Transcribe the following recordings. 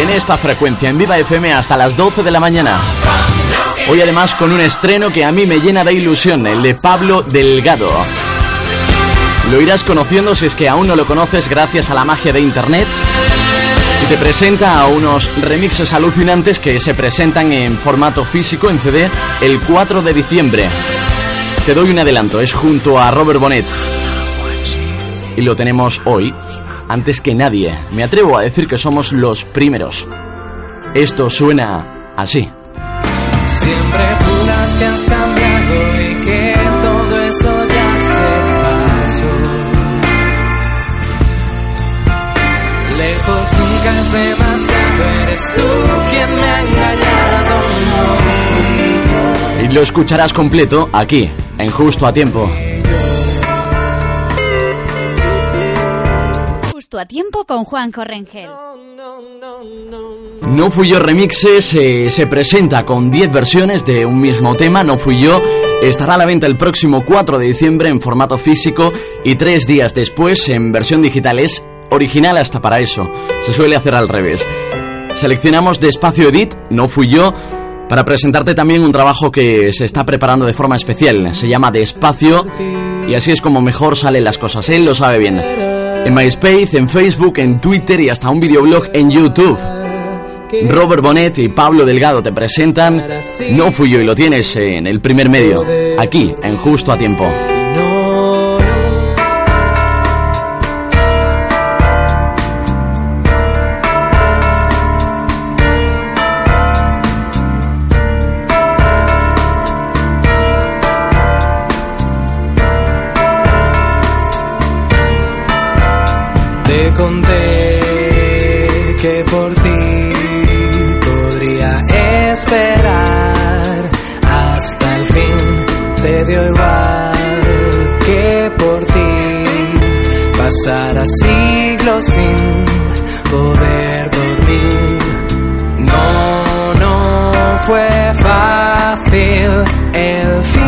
en esta frecuencia en Viva FM hasta las 12 de la mañana. Hoy además con un estreno que a mí me llena de ilusión, el de Pablo Delgado. Lo irás conociendo si es que aún no lo conoces gracias a la magia de Internet. Y te presenta a unos remixes alucinantes que se presentan en formato físico en CD el 4 de diciembre. Te doy un adelanto, es junto a Robert Bonnet. Y lo tenemos hoy, antes que nadie. Me atrevo a decir que somos los primeros. Esto suena así. Siempre juras que has cambiado y que todo eso ya se pasó. Lejos nunca es demasiado, eres tú quien me ha engañado. Y lo escucharás completo aquí, en Justo a Tiempo. Justo a Tiempo con Juan Correngel. No Fui Yo Remixes eh, se presenta con 10 versiones de un mismo tema, No Fui Yo. Estará a la venta el próximo 4 de diciembre en formato físico y tres días después en versión digital. Es original hasta para eso. Se suele hacer al revés. Seleccionamos Despacio Edit, No Fui Yo, para presentarte también un trabajo que se está preparando de forma especial. Se llama Despacio y así es como mejor salen las cosas. Él lo sabe bien. En MySpace, en Facebook, en Twitter y hasta un videoblog en YouTube. Robert Bonet y Pablo Delgado te presentan No fui yo y lo tienes en el primer medio, aquí en Justo a Tiempo. Conté que por ti podría esperar hasta el fin. Te dio igual que por ti pasara siglos sin poder dormir. No, no fue fácil el fingir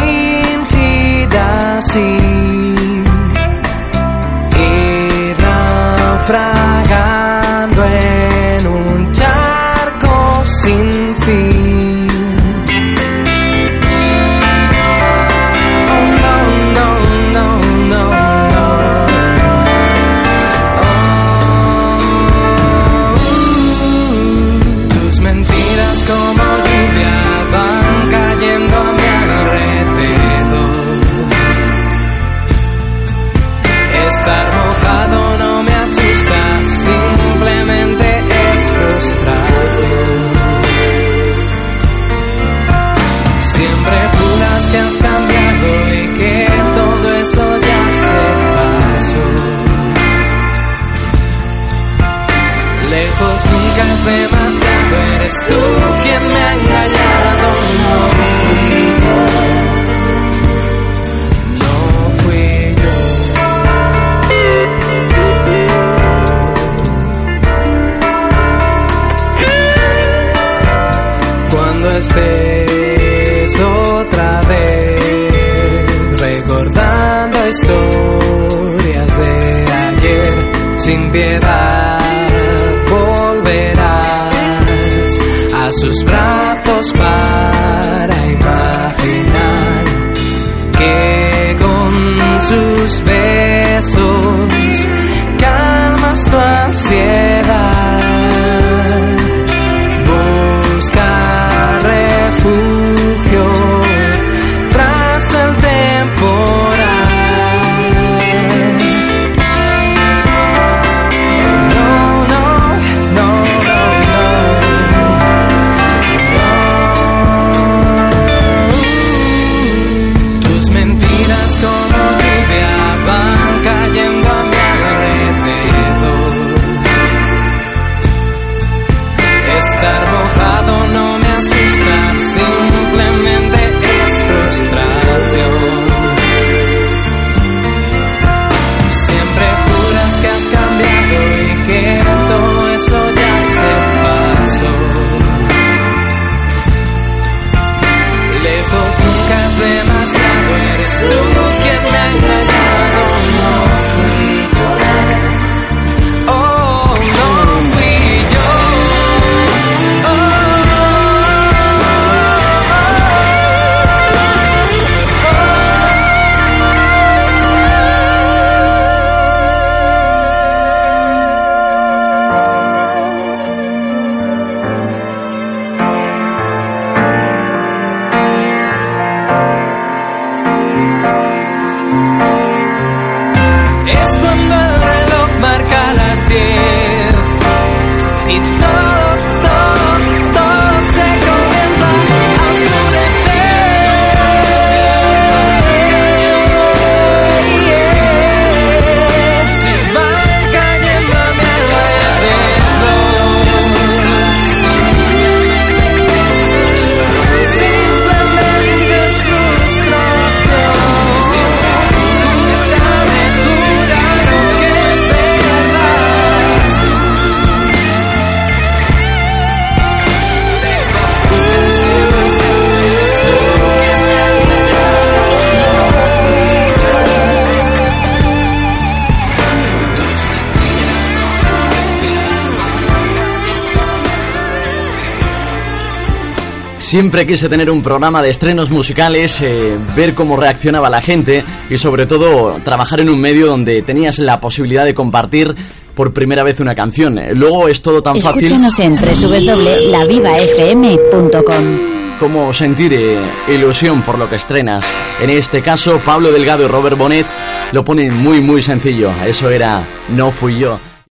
Lejos nunca es demasiado, eres tú quien me ha engañado. No fui yo. cuando estés otra vez recordando historias de ayer sin piedad sus brazos para imaginar que con sus besos calmas tu ansiedad Siempre quise tener un programa de estrenos musicales, eh, ver cómo reaccionaba la gente y sobre todo trabajar en un medio donde tenías la posibilidad de compartir por primera vez una canción. Luego es todo tan fácil. Escúchanos en www.lavivafm.com. Como sentir eh, ilusión por lo que estrenas. En este caso, Pablo Delgado y Robert Bonet lo ponen muy muy sencillo. Eso era No fui yo.